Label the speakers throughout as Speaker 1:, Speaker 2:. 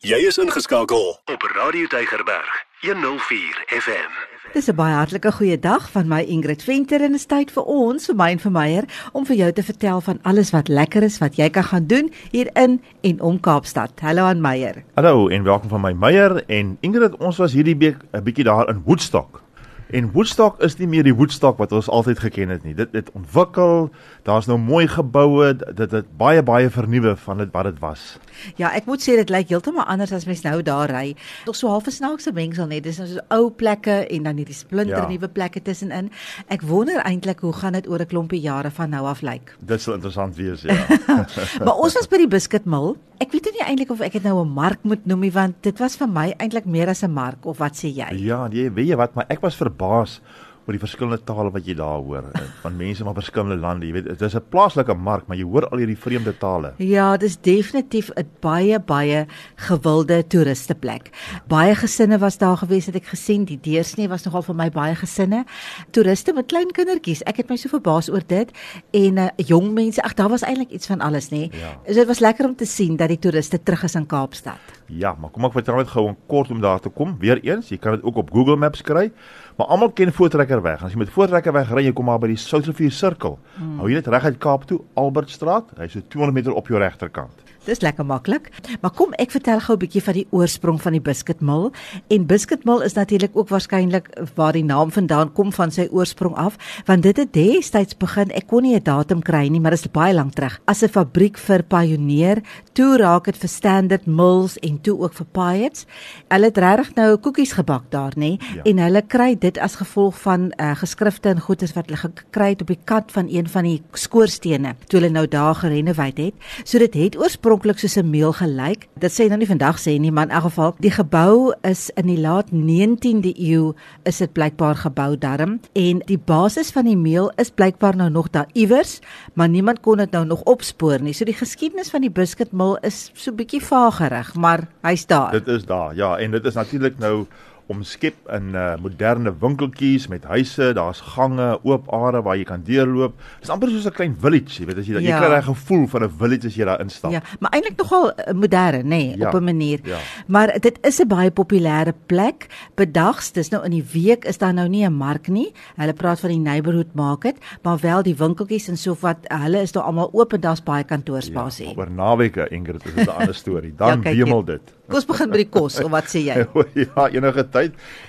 Speaker 1: Jy is ingeskakel op Radio Deigerberg 104 FM.
Speaker 2: Dis 'n baie hartlike goeie dag van my Ingrid Venter en dit is tyd vir ons, vir my en vir Meyer, om vir jou te vertel van alles wat lekker is wat jy kan gaan doen hier in en om Kaapstad. Hallo aan Meyer.
Speaker 3: Hallo en welkom van my Meyer en Ingrid. Ons was hierdie week 'n bietjie daar in Woodstock. En Woodstock is nie meer die Woodstock wat ons altyd geken het nie. Dit het ontwikkel. Daar's nou mooi geboue. Dit het baie baie vernuwe van dit wat dit was.
Speaker 2: Ja, ek moet sê dit lyk heeltemal anders as mens nou daar ry. Tog so half 'n snaakse mengsel net. Dis nou so ou plekke en dan hierdie splinter ja. nuwe plekke tussenin. Ek wonder eintlik hoe gaan dit oor 'n klompie jare van nou af lyk.
Speaker 3: Dit sal interessant wees, ja.
Speaker 2: maar ons was by die Biskitmil. Ek weet nie eintlik of ek dit nou 'n mark moet noem nie want dit was vir my eintlik meer as 'n mark of wat sê jy?
Speaker 3: Ja, jy weet jy wat, maar ek was verbaas oor die verskillende tale wat jy daar hoor eh, van mense van verskillende lande. Jy weet, dit is 'n plaaslike mark, maar jy hoor al hierdie vreemde tale.
Speaker 2: Ja, dis definitief 'n baie baie gewilde toeristeplek. Baie gesinne was daar gewees het ek gesien. Die deursnee was nogal vir my baie gesinne. Toeriste met klein kindertjies. Ek het my so verbaas oor dit en uh, jong mense. Ag, daar was eintlik iets van alles, nê. Ja. So dit was lekker om te sien dat die toeriste terug is in Kaapstad.
Speaker 3: Ja, maar kom ek vertel net gou 'n kort om daar te kom. Weereens, jy kan dit ook op Google Maps kry. Maar almal ken Voortrekkerweg. As jy met Voortrekkerweg ry, jy kom maar by die Soutrivier sirkel. Hmm. Hou jy net reguit Kaap toe, Albertstraat. Hy's so 200 meter op jou regterkant.
Speaker 2: Dis lekker maklik. Maar kom ek vertel gou 'n bietjie van die oorsprong van die Biskitmil. En Biskitmil is natuurlik ook waarskynlik waar die naam vandaan kom van sy oorsprong af, want dit het destyds begin. Ek kon nie 'n datum kry nie, maar dit is baie lank terug. As 'n fabriek vir Pioneer, toe raak dit vir Standard Mills en toe ook vir Piets. Hulle het regtig nou koekies gebak daar, nê? Ja. En hulle kry dit as gevolg van uh, geskrifte en goedes wat hulle gekry het op die kant van een van die skoorstene toe hulle nou daar gerenoveer het. So dit het oorsprong oorspronklik soos 'n meel gelyk. Dit sê nou nie vandag sê nie, maar in elk geval, die gebou is in die laat 19de eeu is dit blykbaar gebou darm en die basis van die meel is blykbaar nou nog daar iewers, maar niemand kon dit nou nog opspoor nie. So die geskiedenis van die Biskitmil is so bietjie vagerig, maar hy's daar.
Speaker 3: Dit is daar. Ja, en dit is natuurlik nou omskep in uh, moderne winkeltjies met huise, daar's gange, oop are waar jy kan deurloop. Dit is amper soos 'n klein village, jy weet as jy ja. jy kry daai gevoel van 'n village as jy daar instap.
Speaker 2: Ja, maar eintlik nogal uh, modern, nê, nee, ja. op 'n manier. Ja. Maar dit is 'n baie populêre plek. Bedags, dis nou in die week is daar nou nie 'n mark nie. Hulle praat van die neighborhood market, maar wel die winkeltjies en so wat, hulle is daar almal oop en daar's baie kantoorspasie.
Speaker 3: Ja, oor naweke, Ingrid, is dit 'n ander storie. Dan ja, wemel dit.
Speaker 2: Kom ons begin by die kos, of wat sê jy?
Speaker 3: ja, enige tyd.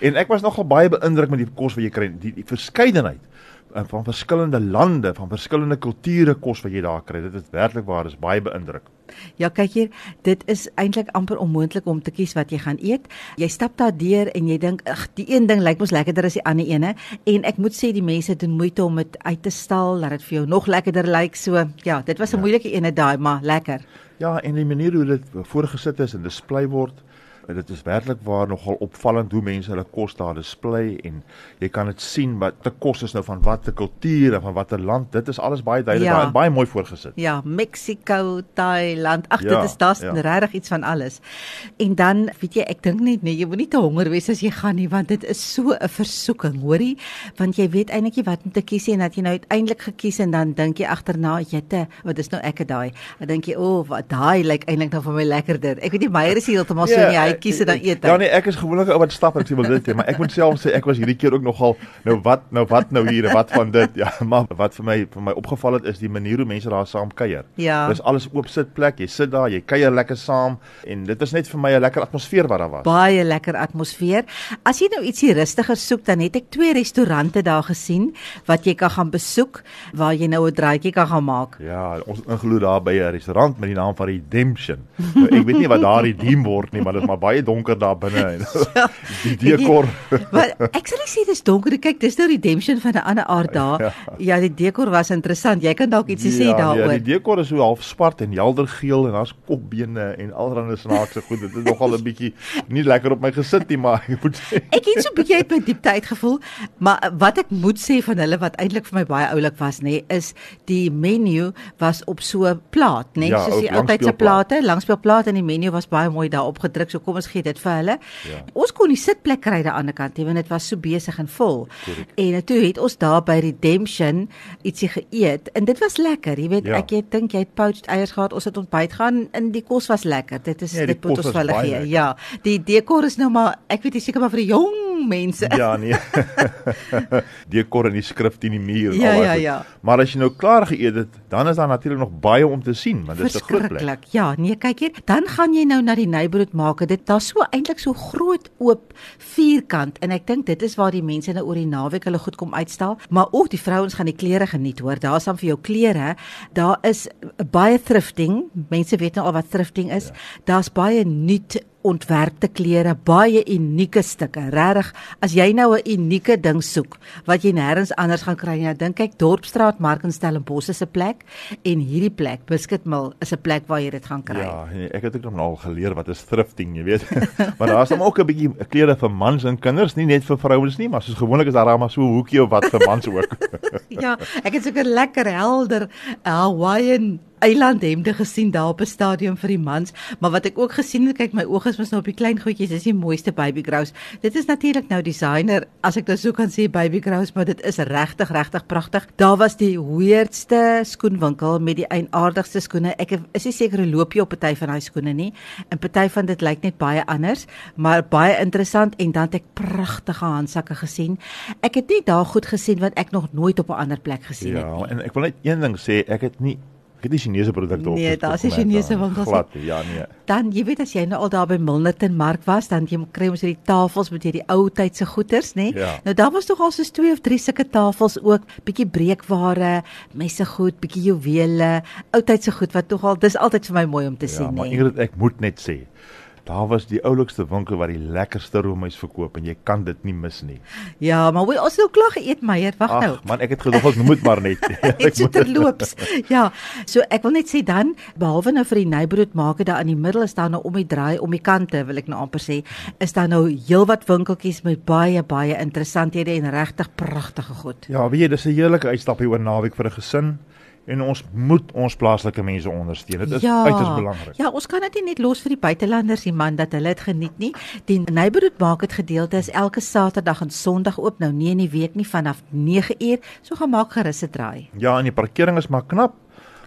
Speaker 3: En ek was nogal baie beïndruk met die kos wat jy kry, die, die verskeidenheid eh, van verskillende lande, van verskillende kulture kos wat jy daar kry. Dit is werklik waar, is baie beïndruk.
Speaker 2: Ja, kyk hier, dit is eintlik amper onmoontlik om te kies wat jy gaan eet. Jy stap daar deur en jy dink, ag, die een ding lyk mos lekkerder as die ander ene en ek moet sê die mense doen moeite om dit uit te stal dat dit vir jou nog lekkerder lyk. So, ja, dit was 'n ja. moeilike ene daai, maar lekker.
Speaker 3: Ja, en die manier hoe dit voorgesit is en display word, dit is werklik waar nogal opvallend hoe mense hulle kos daar display en jy kan dit sien wat te kos is nou van watter kultuur en van watter land. Dit is alles baie duidelik ja. en baie mooi voorgesit.
Speaker 2: Ja, Mexico, Thailand. Ag, ja, dit is daar's ja. regtig iets van alles. En dan, weet jy, ek dink net nee, jy moet nie te honger wees as jy gaan nie want dit is so 'n versoeking, hoorie? Want jy weet eintlik nie wat om te kies en dat jy nou uiteindelik gekies en dan dink jy agterna, jette, wat is nou ek daai? Dan dink jy, o, oh, wat daai lyk eintlik nou vir my lekkerder. Ek weet nie Meyer is heeltemal so ja, nie. Hy kies en dan eet.
Speaker 3: Ja nee, ek is gewoonlik ou wat stap en sê wil dit hê, maar ek moet self sê ek was hierdie keer ook nogal nou wat nou wat nou hier en wat van dit. Ja, maar wat vir my vir my opgeval het is die manier hoe mense daar saam kuier.
Speaker 2: Ja.
Speaker 3: Dis alles oop sitplek, jy sit daar, jy kuier lekker saam en dit is net vir my 'n lekker atmosfeer wat daar was.
Speaker 2: Baie lekker atmosfeer. As jy nou ietsie rustiger soek, dan het ek twee restaurante daar gesien wat jy kan gaan besoek waar jy nou 'n draaitjie kan gaan maak.
Speaker 3: Ja, ons ingelo daar by 'n restaurant met die naam van Redemption. Nou, ek weet nie wat daar redeem word nie, maar dit is maar baie donker daar binne en ja, die dekor.
Speaker 2: Maar ek sal nie sê dis donker, kyk, dis nou redemption van 'n ander aard daar. Ja. ja, die dekor was interessant. Jy kan dalk iets ja, sê daaroor.
Speaker 3: Ja, die dekor is so half swart en helder geel en daar's kopbene en allerlei snaakse goed. Dit is nogal 'n bietjie nie lekker op my gesit nie, maar ek moet sê.
Speaker 2: Ek het so 'n bietjie uit my diepte uitgevoel, maar wat ek moet sê van hulle wat eintlik vir my baie oulik was, nê, is die menu was op so 'n plaat, nê, ja, soos die altydse plate, langspeelplaat en die menu was baie mooi daarop gedruk. So kom ons gee dit vir hulle.
Speaker 3: Ja.
Speaker 2: Ons kon nie sitplek kry aan die ander kant nie want dit was so besig en vol.
Speaker 3: Korrek.
Speaker 2: En toe het ons daar by Redemption ietsie geëet en dit was lekker. Jy weet,
Speaker 3: Ja.
Speaker 2: ek het dink jy het poached eiers gehad. Ons het ontbyt gaan en die kos was lekker. Dit is
Speaker 3: die
Speaker 2: dit moet ons vir hulle gee. Ja, die dekor is nou maar ek weet nie seker maar vir die jong mense.
Speaker 3: Ja nee. Dekor en die skrif teen die muur en
Speaker 2: Ja,
Speaker 3: al daai
Speaker 2: ja,
Speaker 3: goed.
Speaker 2: ja.
Speaker 3: Maar as jy nou klaar geëet het, dan is daar natuurlik nog baie om te sien, want dit is 'n groot plek.
Speaker 2: Ja, nee, kyk hier, dan gaan jy nou na die neighborhood market. Dit daar's so eintlik so groot oop vierkant en ek dink dit is waar die mense nou oor die naweek hulle goed kom uitstal, maar ook die vrouens gaan die klere geniet hoor. Daar's dan vir jou klere. Daar is baie thrifting. Mense weet nou al wat thrifting is. Ja. Daar's baie nuut ontwerpte klere, baie unieke stukke. Regtig, as jy nou 'n unieke ding soek wat jy nêrens anders gaan kry nie, dan dink ek Dorpsstraat Mark in Stellenbosch is 'n plek en hierdie plek, Biscuit Mill, is 'n plek waar jy dit gaan kry.
Speaker 3: Ja, nee, ek het ook nog al geleer wat is thrifting, jy weet. maar daar's dan ook 'n bietjie klere vir mans en kinders, nie net vir vrouens nie, maar soos gewoonlik is daar dan maar so 'n hoekie of wat vir mans ook.
Speaker 2: ja, ek het seker lekker helder Hawaiian eilandhemde gesien daar op 'n stadium vir die mans, maar wat ek ook gesien het, kyk my oë is mos nou op die klein goedjies, dis die mooiste baby grows. Dit is natuurlik nou designer, as ek dit sou kan sê baby grows, maar dit is regtig regtig pragtig. Daar was die weirdste skoenwinkel met die eienaardigste skoene. Ek is nie seker hoe loop jy op party van daai skoene nie. En party van dit lyk net baie anders, maar baie interessant en dan het ek pragtige handsakke gesien. Ek het nie daar goed gesien wat ek nog nooit op 'n ander plek gesien het.
Speaker 3: ja,
Speaker 2: nie.
Speaker 3: en ek wil net een ding sê, ek het nie ek het nie Chinese produkte op.
Speaker 2: Nee, daar's nie Chinese winkels nie.
Speaker 3: Glad, nie, ja nee.
Speaker 2: Dan jy weet as jy nou al daar by Milnerton Mark was, dan jy kry ons hierdie tafels met hierdie ou tydse goeders, nê?
Speaker 3: Ja.
Speaker 2: Nou daar was tog al so twee of drie sulke tafels ook, bietjie breekware, messe goed, bietjie juwele, ou tydse goed wat tog al dis altyd vir my mooi om te
Speaker 3: Ja,
Speaker 2: sien,
Speaker 3: maar
Speaker 2: nê.
Speaker 3: Ingrid, ek moet net sê, daar was die oulikste winkel wat die lekkerste roomys verkoop en jy kan dit nie mis nie.
Speaker 2: Ja, maar hoe ons het ook klaar geëet, Meyer. Wag nou.
Speaker 3: Ag man, ek het gedog ek moet maar net.
Speaker 2: Dit so terloops. Ja, so ek wil net sê dan behalwe nou vir die neighborhood market daar in die middel is daar nou om die draai om die kante wil ek nou amper sê, is daar nou heelwat winkeltjies met baie baie interessanthede en regtig pragtige goed.
Speaker 3: Ja, weet jy, dis 'n heerlike uitstapie oor naweek vir 'n gesin en ons moet ons plaaslike mense ondersteun. Dit is uiters belangrik.
Speaker 2: Ja, ons kan dit nie net los vir die buitelanders nie man dat hulle dit geniet nie. Die neighborhood market gedeelte is elke Saterdag en Sondag oop nou nie in die week nie vanaf 9uur. So gaan maak gerus 'n draai.
Speaker 3: Ja, en die parkering is maar knap.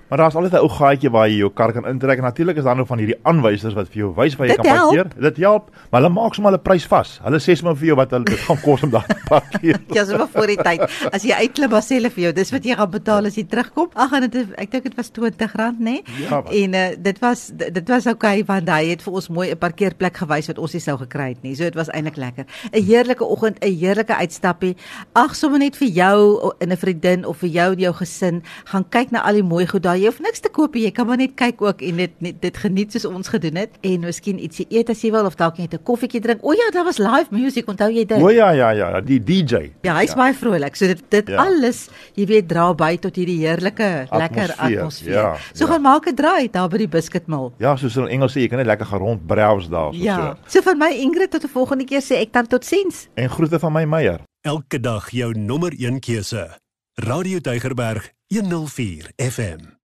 Speaker 3: Maar daar's altyd 'n ou gaatjie waar jy jou kar kan intrek en natuurlik is daar nou van hierdie aanwysers wat vir jou wys waar jy
Speaker 2: Dit
Speaker 3: kan
Speaker 2: help.
Speaker 3: parkeer. Dit help, maar hulle maak sommer 'n prys vas. Hulle sê sommer vir jou wat hulle dit gaan kos om daar te parkeer.
Speaker 2: Ja, so voor die tyd. As jy uitklim, dan sê hulle vir jou, dis wat jy gaan betaal as jy terugkom. Ag, en dit ek dink dit was R20, nê?
Speaker 3: Ja, wat?
Speaker 2: en uh, dit was dit, was okay want hy het vir ons mooi 'n parkeerplek gewys wat ons nie sou gekry het nie. So dit was eintlik lekker. 'n Heerlike oggend, 'n heerlike uitstappie. Ag, sommer net vir jou en 'n vriendin of vir jou en jou gesin, gaan kyk na al die mooi goed daar. Jy hoef niks te koop nie. Jy kan maar net kyk ook en dit net dit geniet soos ons gedoen het en miskien ietsie eet as jy wil of dalk net 'n koffietjie drink. O ja, daar was live music, onthou jy dit?
Speaker 3: O ja, ja, ja, die DJ.
Speaker 2: Ja, hy's ja. baie vrolik. So dit dit
Speaker 3: ja.
Speaker 2: Alles, jy weet, dra by tot hierdie heerlike lekker
Speaker 3: Atmosfeer,
Speaker 2: atmosfeer.
Speaker 3: ja,
Speaker 2: so
Speaker 3: ja.
Speaker 2: gaan maak 'n draai daar by die Biscuit Mill.
Speaker 3: Ja, soos hulle in Engels sê, jy kan net lekker gaan rond browse daar so.
Speaker 2: Ja.
Speaker 3: so.
Speaker 2: So van my Ingrid tot 'n volgende keer sê ek dan totsiens.
Speaker 3: En groete van my Meyer.
Speaker 1: Elke dag jou nommer 1 keuse. Radio Deugerberg 104 FM.